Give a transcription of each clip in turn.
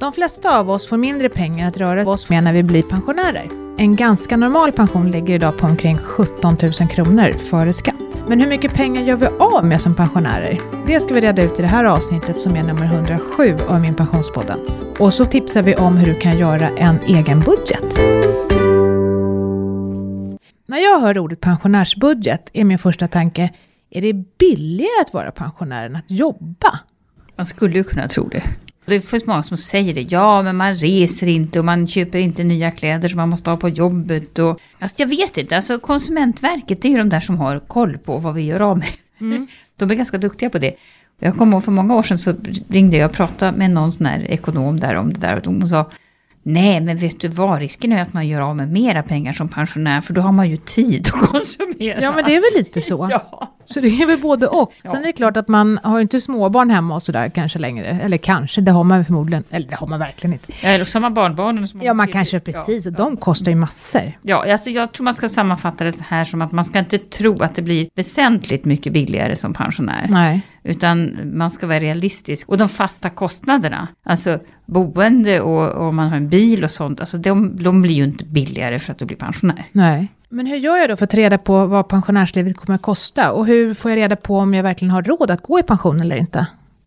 De flesta av oss får mindre pengar att röra oss med när vi blir pensionärer. En ganska normal pension ligger idag på omkring 17 000 kronor före skatt. Men hur mycket pengar gör vi av med som pensionärer? Det ska vi reda ut i det här avsnittet som är nummer 107 av Min Pensionspodden. Och så tipsar vi om hur du kan göra en egen budget. När jag hör ordet pensionärsbudget är min första tanke, är det billigare att vara pensionär än att jobba? Man skulle ju kunna tro det. Det finns många som säger det. Ja, men man reser inte och man köper inte nya kläder som man måste ha på jobbet. Och, alltså jag vet inte, alltså Konsumentverket det är ju de där som har koll på vad vi gör av med. Mm. De är ganska duktiga på det. Jag kommer ihåg för många år sedan så ringde jag och pratade med någon sån här ekonom där om det där. Och de sa, Nej, men vet du vad? Risken är att man gör av med mera pengar som pensionär, för då har man ju tid att konsumera. Ja, men det är väl lite så. ja. Så det är väl både och. Ja. Sen är det klart att man har ju inte småbarn hemma och sådär kanske längre. Eller kanske, det har man förmodligen. Eller det har man verkligen inte. Eller så har man barnbarnen. Som ja, man kanske precis. Ja. Och de kostar ju massor. Ja, alltså jag tror man ska sammanfatta det så här som att man ska inte tro att det blir väsentligt mycket billigare som pensionär. Nej. Utan man ska vara realistisk. Och de fasta kostnaderna, alltså boende och om man har en bil och sånt, alltså de, de blir ju inte billigare för att du blir pensionär. Nej. Men hur gör jag då för att ta reda på vad pensionärslivet kommer att kosta? Och hur får jag reda på om jag verkligen har råd att gå i pension eller inte?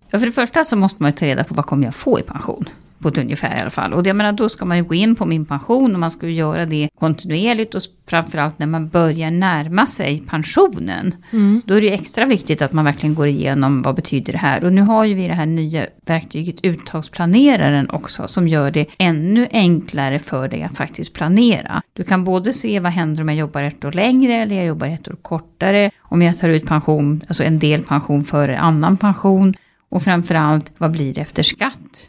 Ja, för det första så måste man ju ta reda på vad kommer jag få i pension på ett ungefär i alla fall. Och jag menar, då ska man ju gå in på min pension och man ska ju göra det kontinuerligt och framförallt när man börjar närma sig pensionen. Mm. Då är det extra viktigt att man verkligen går igenom vad betyder det här. Och nu har ju vi det här nya verktyget uttagsplaneraren också som gör det ännu enklare för dig att faktiskt planera. Du kan både se vad händer om jag jobbar ett år längre eller jag jobbar ett år kortare. Om jag tar ut pension, alltså en del pension före annan pension. Och framförallt, vad blir det efter skatt?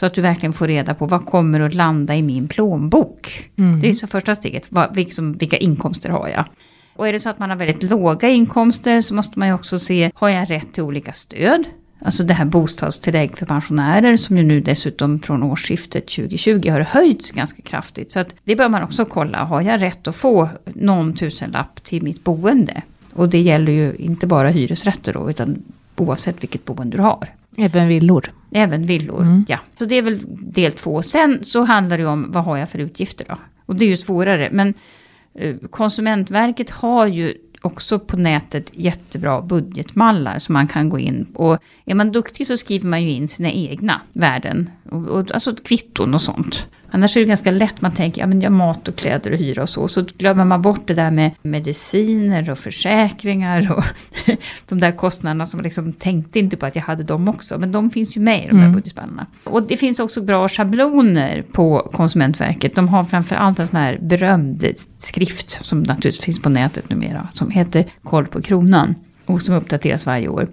Så att du verkligen får reda på vad kommer att landa i min plånbok. Mm. Det är så första steget, vad, liksom, vilka inkomster har jag? Och är det så att man har väldigt låga inkomster så måste man ju också se, har jag rätt till olika stöd? Alltså det här bostadstillägg för pensionärer som ju nu dessutom från årsskiftet 2020 har höjts ganska kraftigt. Så att det bör man också kolla, har jag rätt att få någon tusenlapp till mitt boende? Och det gäller ju inte bara hyresrätter då, utan oavsett vilket boende du har. Även villor. Även villor, mm. ja. Så det är väl del två. Sen så handlar det om vad har jag för utgifter då? Och det är ju svårare. Men eh, Konsumentverket har ju också på nätet jättebra budgetmallar som man kan gå in. Och är man duktig så skriver man ju in sina egna värden. Och, och, alltså kvitton och sånt. Annars är det ganska lätt, man tänker, ja men jag har mat och kläder och hyra och så. Så glömmer man bort det där med mediciner och försäkringar och de där kostnaderna som liksom tänkte inte på att jag hade dem också. Men de finns ju med i de där mm. budgetspannorna. Och det finns också bra schabloner på Konsumentverket. De har framförallt en sån här berömd skrift som naturligtvis finns på nätet numera. Som heter Koll på kronan. Och som uppdateras varje år.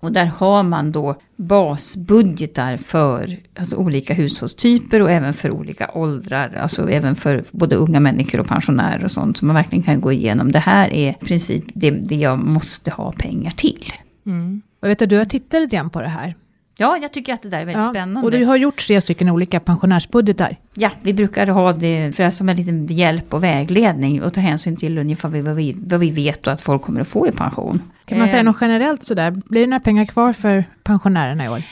Och där har man då basbudgetar för alltså olika hushållstyper och även för olika åldrar. Alltså även för både unga människor och pensionärer och sånt. Så man verkligen kan gå igenom. Det här är i princip det, det jag måste ha pengar till. Mm. Och vet du, du har tittat lite grann på det här. Ja, jag tycker att det där är väldigt ja, spännande. Och du har gjort tre stycken olika pensionärsbudgetar. Ja, vi brukar ha det för som en liten hjälp och vägledning och ta hänsyn till ungefär vad vi, vad vi vet och att folk kommer att få i pension. Kan man säga eh. något generellt sådär, blir det några pengar kvar för pensionärerna i år?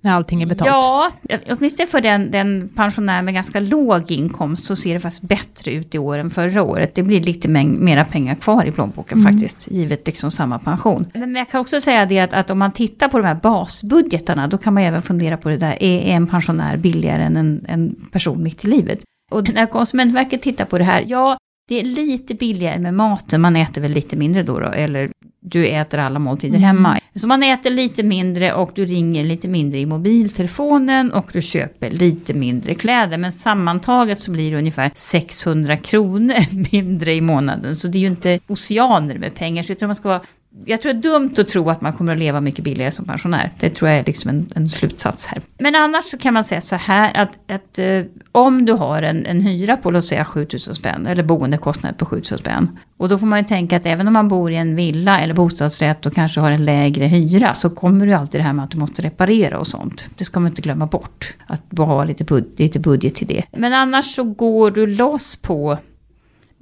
När allting är betalt? Ja, åtminstone för den, den pensionär med ganska låg inkomst så ser det faktiskt bättre ut i år än förra året. Det blir lite mäng, mera pengar kvar i plånboken mm. faktiskt, givet liksom samma pension. Men jag kan också säga det att, att, om man tittar på de här basbudgetarna, då kan man även fundera på det där, är en pensionär billigare än en, en person mitt i livet? Och när Konsumentverket tittar på det här, ja, det är lite billigare med maten, man äter väl lite mindre då, då eller du äter alla måltider mm. hemma. Så man äter lite mindre och du ringer lite mindre i mobiltelefonen och du köper lite mindre kläder. Men sammantaget så blir det ungefär 600 kronor mindre i månaden. Så det är ju inte oceaner med pengar. Så jag tror man ska vara jag tror det är dumt att tro att man kommer att leva mycket billigare som pensionär. Det tror jag är liksom en, en slutsats här. Men annars så kan man säga så här att, att eh, om du har en, en hyra på låt säga 7000 spänn eller boendekostnad på 7000 spänn. Och då får man ju tänka att även om man bor i en villa eller bostadsrätt och kanske har en lägre hyra så kommer du alltid det här med att du måste reparera och sånt. Det ska man inte glömma bort. Att ha lite, bud lite budget till det. Men annars så går du loss på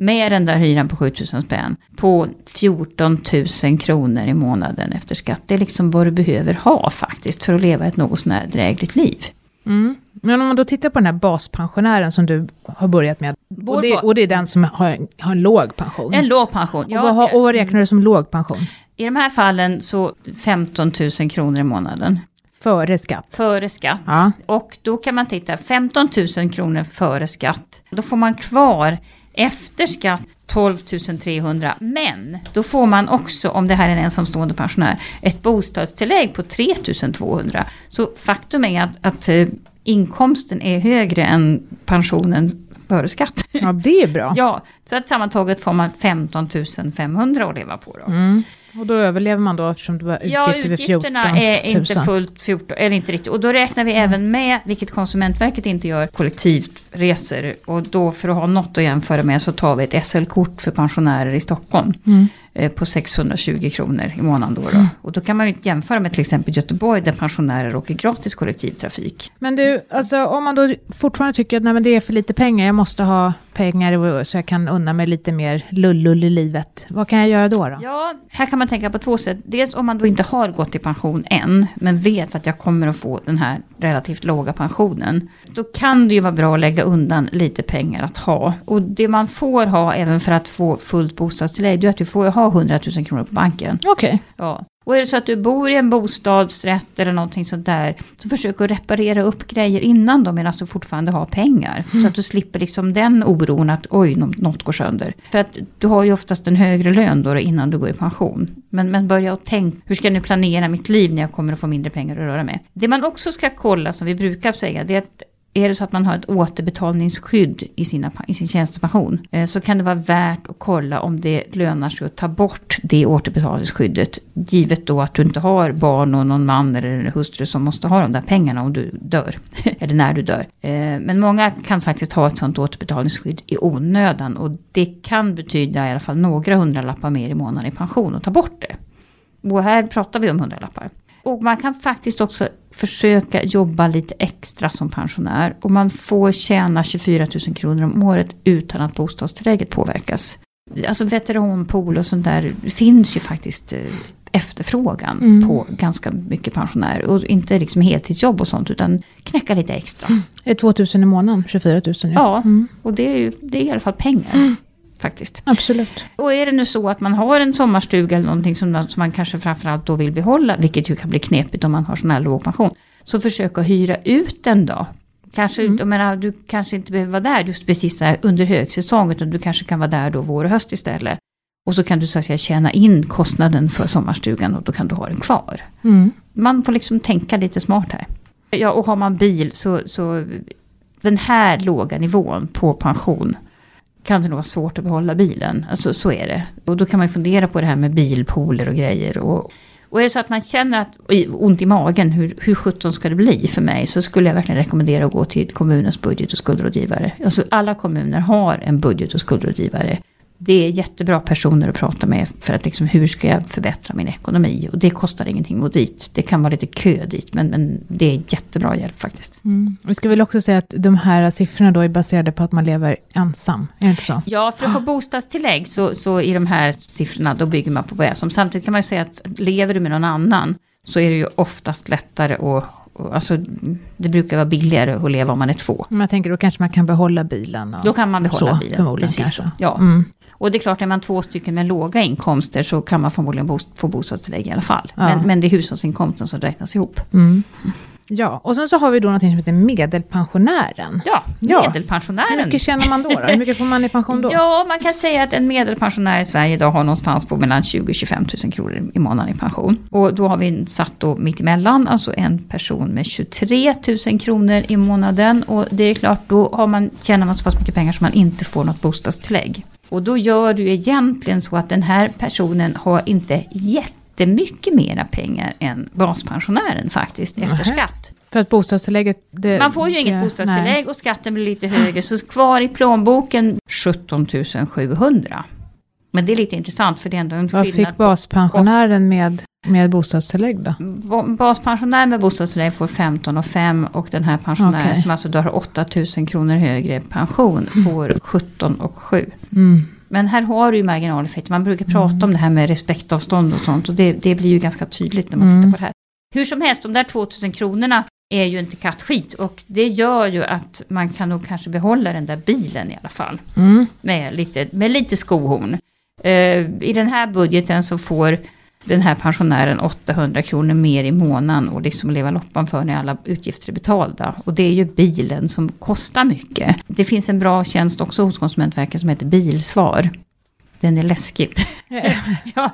med den där hyran på 7000 spänn på 14 000 kronor i månaden efter skatt. Det är liksom vad du behöver ha faktiskt för att leva ett något sånär drägligt liv. Mm. Men om man då tittar på den här baspensionären som du har börjat med, och det, och det är den som har, har en låg pension. En låg pension. och, vad, har- och vad räknar du som låg pension? I de här fallen så 15 000 kronor i månaden. Före skatt? Före skatt. Ja. Och då kan man titta, 15 000 kronor före skatt. Då får man kvar efter skatt 12 300. Men då får man också, om det här är en ensamstående pensionär, ett bostadstillägg på 3 200. Så faktum är att, att eh, inkomsten är högre än pensionen före skatt. Ja, det är bra. Ja, så att sammantaget får man 15 500 att leva på då. Mm. Och då överlever man då eftersom du har utgifter Ja, vid 14 utgifterna 000. är inte fullt 14, eller inte riktigt. Och då räknar vi även med, vilket Konsumentverket inte gör, kollektivresor. Och då för att ha något att jämföra med så tar vi ett SL-kort för pensionärer i Stockholm. Mm. eh, På 620 kronor i månaden då, då. Och då kan man ju jämföra med till exempel Göteborg där pensionärer åker gratis kollektivtrafik. Men du, alltså om man då fortfarande tycker att nej, men det är för lite pengar, jag måste ha pengar så jag kan unna mig lite mer lullull i livet. Vad kan jag göra då? då? Ja, här kan man tänka på två sätt. Dels om man då inte har gått i pension än, men vet att jag kommer att få den här relativt låga pensionen. Då kan det ju vara bra att lägga undan lite pengar att ha. Och det man får ha även för att få fullt bostadstillägg, det är att du får ha 100 000 kronor på banken. Okej. Ja. Och är det så att du bor i en bostadsrätt eller någonting sånt där, så försök att reparera upp grejer innan då, medan du fortfarande har pengar. Så att du slipper liksom den oron att oj, något går sönder. För att du har ju oftast en högre lön då innan du går i pension. Men, men börja och tänk, hur ska jag nu planera mitt liv när jag kommer att få mindre pengar att röra med? Det man också ska kolla, som vi brukar säga, det är att är det så att man har ett återbetalningsskydd i, sina, i sin tjänstepension eh, så kan det vara värt att kolla om det lönar sig att ta bort det återbetalningsskyddet. Givet då att du inte har barn och någon man eller hustru som måste ha de där pengarna om du dör. eller när du dör. Eh, men många kan faktiskt ha ett sånt återbetalningsskydd i onödan. Och det kan betyda i alla fall några hundralappar mer i månaden i pension och ta bort det. Och här pratar vi om hundralappar. Och man kan faktiskt också försöka jobba lite extra som pensionär. Och man får tjäna 24 000 kronor om året utan att bostadstillägget påverkas. Alltså veteranpool och sånt där finns ju faktiskt eh, efterfrågan Mm. på ganska mycket pensionärer. Och inte liksom heltidsjobb och sånt utan knäcka lite extra. Är 2000 i månaden, 24 000? Ja, Ja, Mm. och det är ju det är i alla fall pengar. Faktiskt. absolut. Och är det nu så att man har en sommarstuga eller någonting som man, som man kanske framförallt då vill behålla, vilket ju kan bli knepigt om man har sån här låg pension. Så försök att hyra ut den då. Kanske, Mm. jag menar, du kanske inte behöver vara där just precis under högsäsong, utan du kanske kan vara där då vår och höst istället. Och så kan du så att säga tjäna in kostnaden för sommarstugan och då kan du ha den kvar. Mm. Man får liksom tänka lite smart här. Ja, och har man bil så, så den här låga nivån på pension kan det nog vara svårt att behålla bilen. Alltså så är det. Och då kan man ju fundera på det här med bilpooler och grejer. Och, och är det så att man känner att ont i magen, hur, hur sjutton ska det bli för mig? Så skulle jag verkligen rekommendera att gå till kommunens budget och skuldrådgivare. Alltså alla kommuner har en budget och skuldrådgivare. Det är jättebra personer att prata med för att liksom, hur ska jag förbättra min ekonomi? Och det kostar ingenting att gå dit. Det kan vara lite kö dit, men, men det är jättebra hjälp faktiskt. Mm. Vi ska väl också säga att de här siffrorna då är baserade på att man lever ensam, är det inte så? Ja, för att få bostadstillägg så, så i de här siffrorna då bygger man på vad som. Samtidigt kan man ju säga att lever du med någon annan så är det ju oftast lättare att alltså, det brukar vara billigare att leva om man är två. Men jag tänker då kanske man kan behålla bilen. Då kan man behålla Så, bilen. förmodligen Precis kanske. Ja. Mm. Och det är klart, är man två stycken med låga inkomster så kan man förmodligen bo, få bostadstillägg i alla fall. Ja. Men, men det är hushållsinkomsten som räknas ihop. Mm. Ja, och sen så har vi då något som heter medelpensionären. Ja, Ja. Hur medelpensionären. mycket tjänar man då? då? Hur mycket får man i pension då? Ja, man kan säga att en medelpensionär i Sverige idag har någonstans på mellan 20 och 25 000 kronor i månaden i pension. Och då har vi satt då mitt emellan, alltså en person med 23 000 kronor i månaden. Och det är klart, då har man, tjänar man så pass mycket pengar så man inte får något bostadstillägg. Och då gör du egentligen så att den här personen har inte jättemycket mera pengar än baspensionären faktiskt, efter skatt. För att bostadstillägget... Det, Man får ju inget det- bostadstillägg nej. och skatten blir lite högre. Så kvar i plånboken 17 700. Men det är lite intressant för det är ändå en Vad skillnad. fick baspensionären med, med bostadstillägg då? Ba- Baspensionär med bostadstillägg får 15 och 5 och den här pensionären Okej. som alltså då har 8 000 kronor högre pension får 17 och 7. Mm. Men här har du ju marginaleffekter. Man brukar prata om det här med respektavstånd och sånt och det, det blir ju ganska tydligt när man Mm. tittar på det här. Hur som helst, de där 2000 kronorna är ju inte kattskit. Och det gör ju att man kan nog kanske behålla den där bilen i alla fall. Mm. Med lite, med lite skohorn. Eh, I den här budgeten så får den här pensionären 800 kronor mer i månaden och liksom leva loppan för när alla utgifter är betalda. Och det är ju bilen som kostar mycket. Det finns en bra tjänst också hos Konsumentverket som heter Bilsvar. Den är läskig. ja,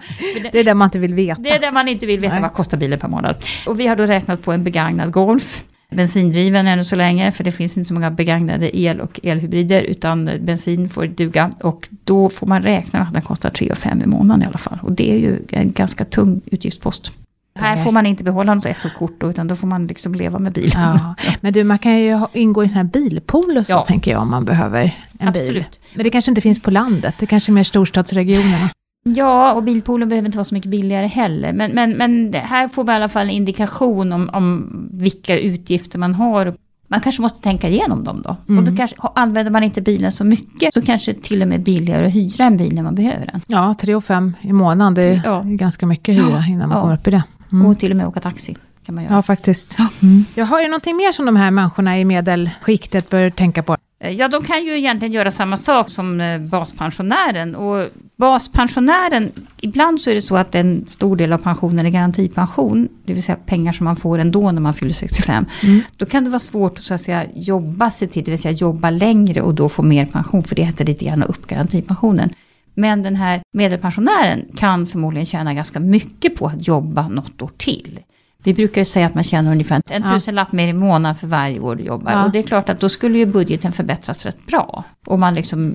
det är det man inte vill veta. Det är det man inte vill veta, Nej. vad kostar bilen per månad. Och vi har då räknat på en begagnad Golf. Bensindriven ännu så länge, för det finns inte så många begagnade el och elhybrider, utan bensin får duga. Och då får man räkna med att den kostar 3 5 i månaden i alla fall. Och det är ju en ganska tung utgiftspost. Här får man inte behålla något SO-kort då, utan då får man liksom leva med bilen. Ja. Men du, man kan ju ingå i en sån här bilpool och så, Ja. tänker jag, om man behöver en bil. Absolut. Men det kanske inte finns på landet, det kanske är mer storstadsregionerna. Ja, och bilpoolen behöver inte vara så mycket billigare heller. Men, men, men här får vi i alla fall en indikation om, om vilka utgifter man har. Man kanske måste tänka igenom dem då. Mm. Och då kanske, använder man inte bilen så mycket så kanske det till och med billigare att hyra en bil när man behöver den. Ja, 3 och 5 i månaden, det är Ja. ganska mycket hyra Ja. innan man Ja. kommer upp i det. Mm. Och till och med åka taxi kan man göra. Ja, faktiskt. Mm. Jag har ju någonting mer som de här människorna i medelskiktet bör tänka på. Ja, de kan ju egentligen göra samma sak som eh, baspensionären. Och baspensionären, ibland så är det så att en stor del av pensionen är garantipension. Det vill säga pengar som man får ändå när man fyller 65. Mm. Då kan det vara svårt att, så att säga, jobba sig till, det vill säga jobba längre och då få mer pension. För det äter lite grann upp garantipensionen. Men den här medelpensionären kan förmodligen tjäna ganska mycket på att jobba något år till. Vi brukar ju säga att man tjänar ungefär en Ja. tusenlapp mer i månaden för varje år du jobbar. Ja. Och det är klart att då skulle ju budgeten förbättras rätt bra. Om man liksom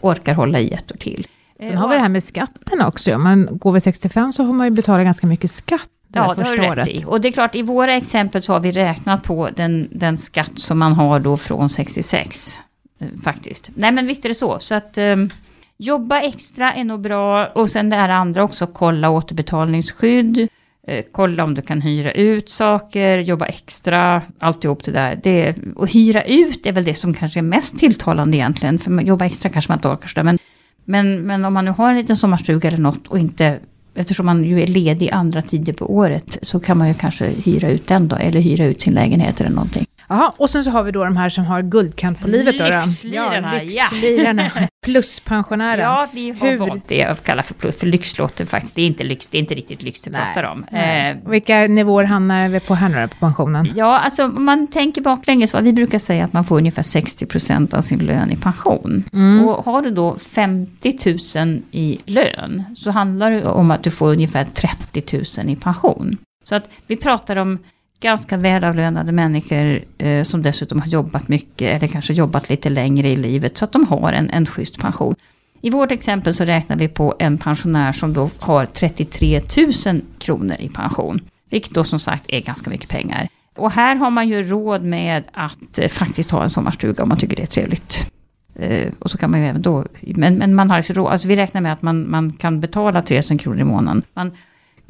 orkar hålla i ett år till. Sen har vi det här med skatten också. Om man går vid 65 så får man ju betala ganska mycket skatt det Ja, det har du rätt i. Och det är klart, i våra exempel så har vi räknat på den, den skatt som man har då från 66. eh, Faktiskt. Nej men visst är det så. Så att um, jobba extra är nog bra. Och sen det här andra också, kolla återbetalningsskydd. Eh, kolla om du kan hyra ut saker, jobba extra, alltihop det där. Det, och hyra ut är väl det som kanske är mest tilltalande egentligen. För jobba extra kanske man inte orkar så där, men, men, men om man nu har en liten sommarstuga eller något och inte Eftersom man ju är ledig andra tider på året så kan man ju kanske hyra ut den då. Eller hyra ut sin lägenhet eller någonting. Jaha, och sen så har vi då de här som har guldkant på livet. Lyxlirarna, ja. lyxlirarna. Pluspensionären. Ja, vi har Hur- valt det att kalla för, plus- för lyxlotter faktiskt. Det är inte lyx, det är inte riktigt lyx Nej, pratar om. Eh, Vilka nivåer hamnar vi på här nu på pensionen? Ja, alltså om man tänker baklänges, vad vi brukar säga att man får ungefär 60% av sin lön i pension. Mm. Och har du då 50 000 i lön, så handlar det om att du får ungefär 30 000 i pension. Så att vi pratar om ganska välavlönade människor eh, som dessutom har jobbat mycket, eller kanske jobbat lite längre i livet, så att de har en, en schysst pension. I vårt exempel så räknar vi på en pensionär som då har 33 000 kronor i pension. Vilket då som sagt är ganska mycket pengar. Och här har man ju råd med att eh, faktiskt ha en sommarstuga om man tycker det är trevligt. Eh, och så kan man ju även då, men, men man har alltså råd, alltså vi räknar med att man, man kan betala 3000 kronor i månaden. Man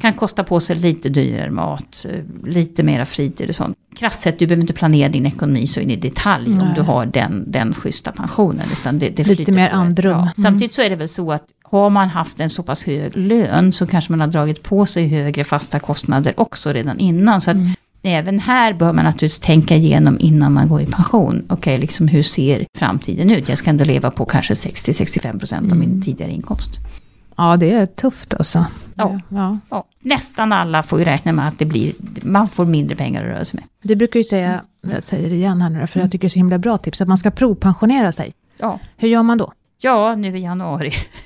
kan kosta på sig lite dyrare mat, eh, lite mera fritid och sånt. Krasst sett, du behöver inte planera din ekonomi så in i detalj om Nej. du har den, den schyssta pensionen. Utan det, det Lite mer andrum. Mm. Samtidigt så är det väl så att har man haft en så pass hög lön så kanske man har dragit på sig högre fasta kostnader också redan innan. Så att Mm. även här bör man naturligtvis tänka igenom innan man går i pension. Okej, liksom hur ser framtiden ut? Jag ska ändå leva på kanske 60-65% av Mm. min tidigare inkomst. Ja, det är tufft alltså. Ja. ja. Ja, nästan alla får ju räkna med att det blir, man får mindre pengar att röra sig med. Du brukar ju säga, jag säger det igen här nu för jag tycker det är så himla bra tips, att man ska provpensionera sig. Ja. Hur gör man då? Ja, nu i januari.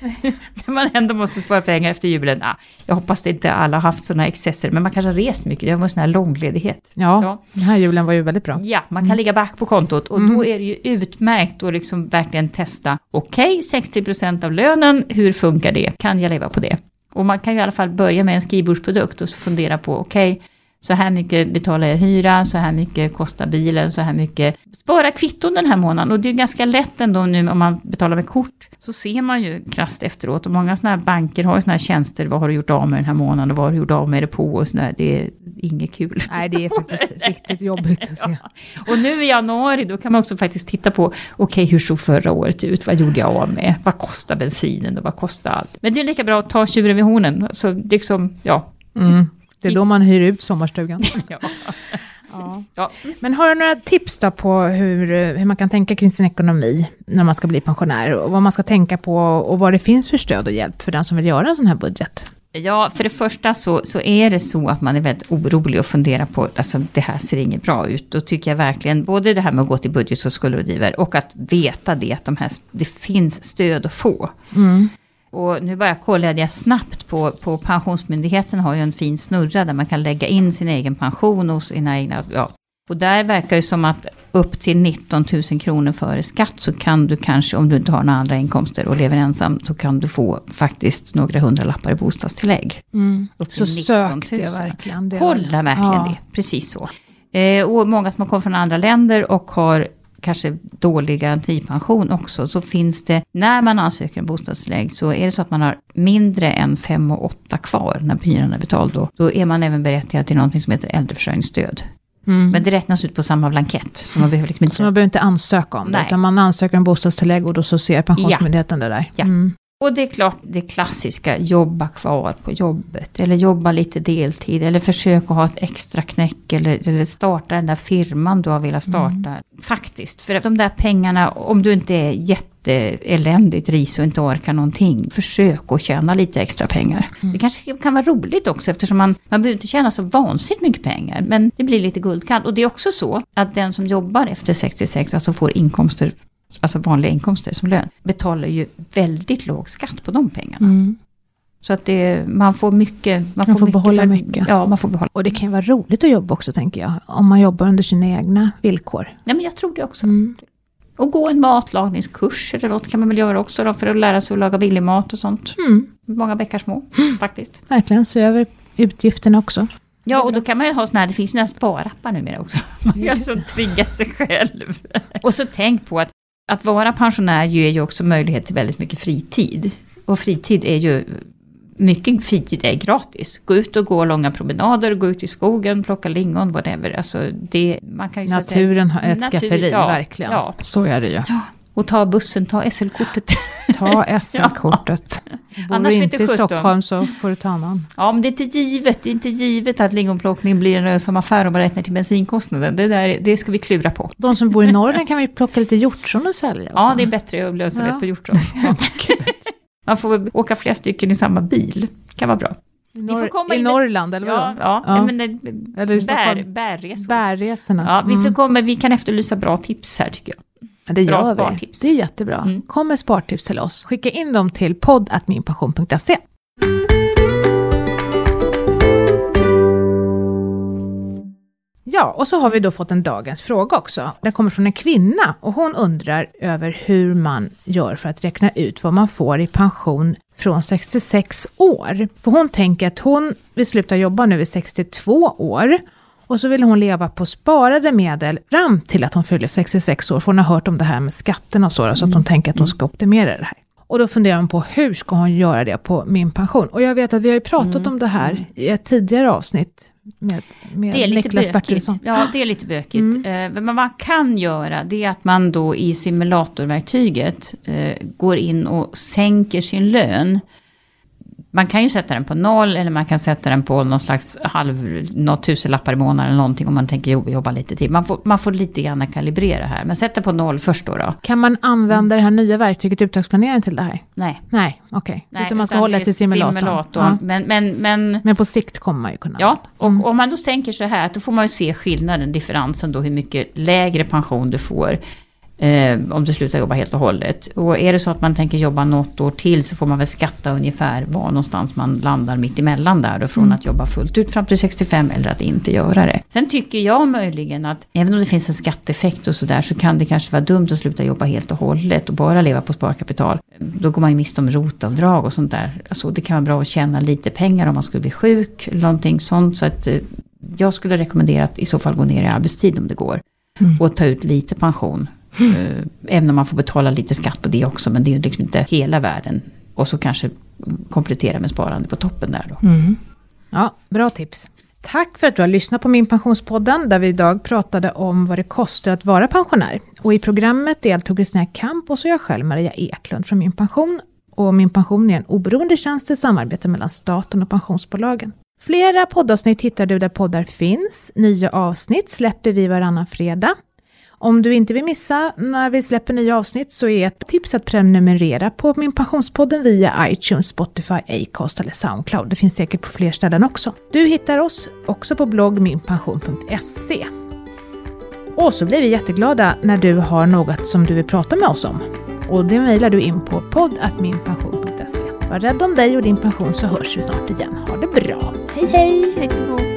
När man ändå måste spara pengar efter julen. Ah, jag hoppas det inte alla har haft sådana excesser, men man kanske har rest mycket. Det var en sån här långledighet. Ja, Ja. den här julen var ju väldigt bra. Ja, man kan ligga back på kontot och då är det ju utmärkt att liksom verkligen testa. Okej, 60% av lönen, hur funkar det? Kan jag leva på det? Och man kan ju i alla fall börja med en skrivbordsprodukt och fundera på, okej, så här mycket betalar jag hyra, så här mycket kostar bilen, så här mycket. Spara kvitton den här månaden och det är ganska lätt ändå nu om man betalar med kort. Så ser man ju krasst efteråt och många sådana här banker har ju sådana här tjänster, vad har du gjort av med den här månaden och vad har du gjort av med det på och sådär. Det är inget kul. Nej, det är faktiskt riktigt jobbigt att se. Och nu i januari då kan man också faktiskt titta på, okej hur såg förra året ut, vad gjorde jag av med, vad kostar bensinen och vad kostar allt. Men det är lika bra att ta tjuren vid hornen, så liksom, ja. Mm. Det är då man hyr ut sommarstugan. ja. Ja. Ja. Men har du några tips då på hur, hur man kan tänka kring sin ekonomi när man ska bli pensionär? Och vad man ska tänka på och vad det finns för stöd och hjälp för den som vill göra en sån här budget? Ja, för det första så, så är det så att man är väldigt orolig och funderar på, alltså det här ser inget bra ut. Då tycker jag verkligen, både det här med att gå till budget och skuldrådgivare och att veta det, att de här, det finns stöd att få. Mm. Och nu bara kollade jag snabbt på, på Pensionsmyndigheten har ju en fin snurra där man kan lägga in sin egen pension och sina egna, ja. Och där verkar det som att upp till 19 000 kronor före skatt så kan du kanske, om du inte har några andra inkomster och lever ensam, så kan du få faktiskt några hundralappar i bostadstillägg. Upp Så till sök 19 det 000. verkligen. Det Kolla verkligen Ja. det, precis så. Eh, och många som har kommit från andra länder och har kanske dålig garantipension också, så finns det, när man ansöker om bostadstillägg, så är det så att man har mindre än 5 och 8 kvar när hyran är betald då, då är man även berättigad till någonting som heter äldreförsörjningsstöd. Mm. Men det räknas ut på samma blankett, så man behöver liksom inte... Så man behöver inte ansöka om det, Nej. utan man ansöker om bostadstillägg och då så ser Pensionsmyndigheten det där. Ja. Mm. Och det är klart det klassiska, jobba kvar på jobbet. Eller jobba lite deltid. Eller försöka ha ett extra knäck. Eller, eller starta den där firman du har velat starta. Faktiskt, för de där pengarna, om du inte är jätteeländigt ris och inte orkar någonting. Försök att tjäna lite extra pengar. Det kanske kan vara roligt också eftersom man, man behöver inte tjäna så vansinnigt mycket pengar. Men det blir lite guldkant. Och det är också så att den som jobbar efter 66, alltså får inkomster alltså vanliga inkomster som lön, betalar ju väldigt låg skatt på de pengarna. Mm. Så att det, man får mycket. Man, får behålla för, mycket. Ja, man får behålla. Och det kan ju vara roligt att jobba också, tänker jag. Om man jobbar under sina egna villkor. Ja, men jag tror det också. Mm. Och gå en matlagningskurs eller något kan man väl göra också då, för att lära sig att laga billig mat och sånt. Mm. Många bäckar små, faktiskt. Verkligen, se över utgifterna också. Ja, och då kan man ju ha såna här, det finns ju några sparappar numera också. Man kan så trigga sig själv. Och så tänk på att, att vara pensionär ger ju också möjlighet till väldigt mycket fritid. Och fritid är ju, mycket fritid är gratis. Gå ut och gå långa promenader, gå ut i skogen, plocka lingon, whatever. Alltså det, man kan ju Naturen har ett skafferi, ja, verkligen. Ja. Så är det ju. Ja, och ta bussen, ta SL-kortet. Ta SL-kortet. Bor Annars du inte i. Stockholm så får du ta annan. Ja, men det är inte givet, det är inte givet att lingonplockning blir en lönsam affär om man räknar till bensinkostnaden. Det, där, det ska vi klura på. De som bor i Norrland kan vi plocka lite hjortron och sälja. och Ja, så. det är bättre lönsamhet Ja. på hjortron. Ja. Man får åka flera stycken i samma bil. kan vara bra. Ni får Norr- komma I in med- Norrland, eller Ja, vadå? ja, Ja. men det, Eller i bär, bärresor. Bärresorna. Ja, vi, får Mm. komma, vi kan efterlysa bra tips här tycker jag. Det bra gör vi. spartips. Det är jättebra. Mm. Kom med spartips till oss. Skicka in dem till podd.minpension.se. Ja, och så har vi då fått en dagens fråga också. Den kommer från en kvinna och hon undrar över hur man gör för att räkna ut vad man får i pension från 66 år. För hon tänker att hon vill sluta jobba nu vid 62 år och så vill hon leva på sparade medel fram till att hon fyller 66 år. För hon har hört om det här med skatterna och så, så att hon tänker att hon ska optimera det här. Och då funderar hon på hur ska hon göra det på min pension? Och jag vet att vi har ju pratat om det här i ett tidigare avsnitt med, med Det är lite Niklas. Bertilsson. Ja, det är lite bökigt. Eh, men vad man kan göra, det är att man då i simulatorverktyget eh, går in och sänker sin lön. Man kan ju sätta den på noll eller man kan sätta den på någon slags halv, något tusenlappar i månaden eller någonting om man tänker jo- jobba lite till. Man får, man får lite grann kalibrera här. Men sätt det på noll först då. då. Kan man använda det här nya verktyget uttagsplanering till det här? Nej. Nej, okej. nej Utan man ska utan hålla sig i simulatorn. simulatorn. Ja. Men, men, men Men på sikt kommer man ju kunna. Ja, och Mm. om man då sänker så här, då får man ju se skillnaden, differensen då, hur mycket lägre pension du får. Eh, om du slutar jobba helt och hållet. Och är det så att man tänker jobba något år till så får man väl skatta ungefär var någonstans man landar mitt emellan där då, från Mm. att jobba fullt ut fram till 65 eller att inte göra det. Sen tycker jag möjligen att även om det finns en skatteeffekt och sådär så kan det kanske vara dumt att sluta jobba helt och hållet och bara leva på sparkapital. Då går man ju miste om rotavdrag och sånt där. Alltså det kan vara bra att tjäna lite pengar om man skulle bli sjuk eller någonting sånt. Så att eh, jag skulle rekommendera att i så fall gå ner i arbetstid om det går. Mm. Och ta ut lite pension. Mm. Även om man får betala lite skatt på det också. Men det är ju liksom inte hela världen. Och så kanske komplettera med sparande på toppen där då. Mm. Ja, bra tips. Tack för att du har lyssnat på Min Pensionspodden, där vi idag pratade om vad det kostar att vara pensionär. Och i programmet deltog Kristina Kamp och så jag själv, Maria Eklund från Min Pension. Och Min Pension är en oberoende tjänst i samarbete mellan staten och pensionsbolagen. Flera poddavsnitt hittar du där poddar finns. Nya avsnitt släpper vi varannan fredag. Om du inte vill missa när vi släpper nya avsnitt så är ett tips att prenumerera på Min Pensionspodden via iTunes, Spotify, Acast eller Soundcloud. Det finns säkert på fler ställen också. Du hittar oss också på blogg minpension.se. Och så blir vi jätteglada när du har något som du vill prata med oss om. Och det mejlar du in på podd.minpension.se. Var rädd om dig och din pension så hörs vi snart igen. Ha det bra. Hej hej! Hej då.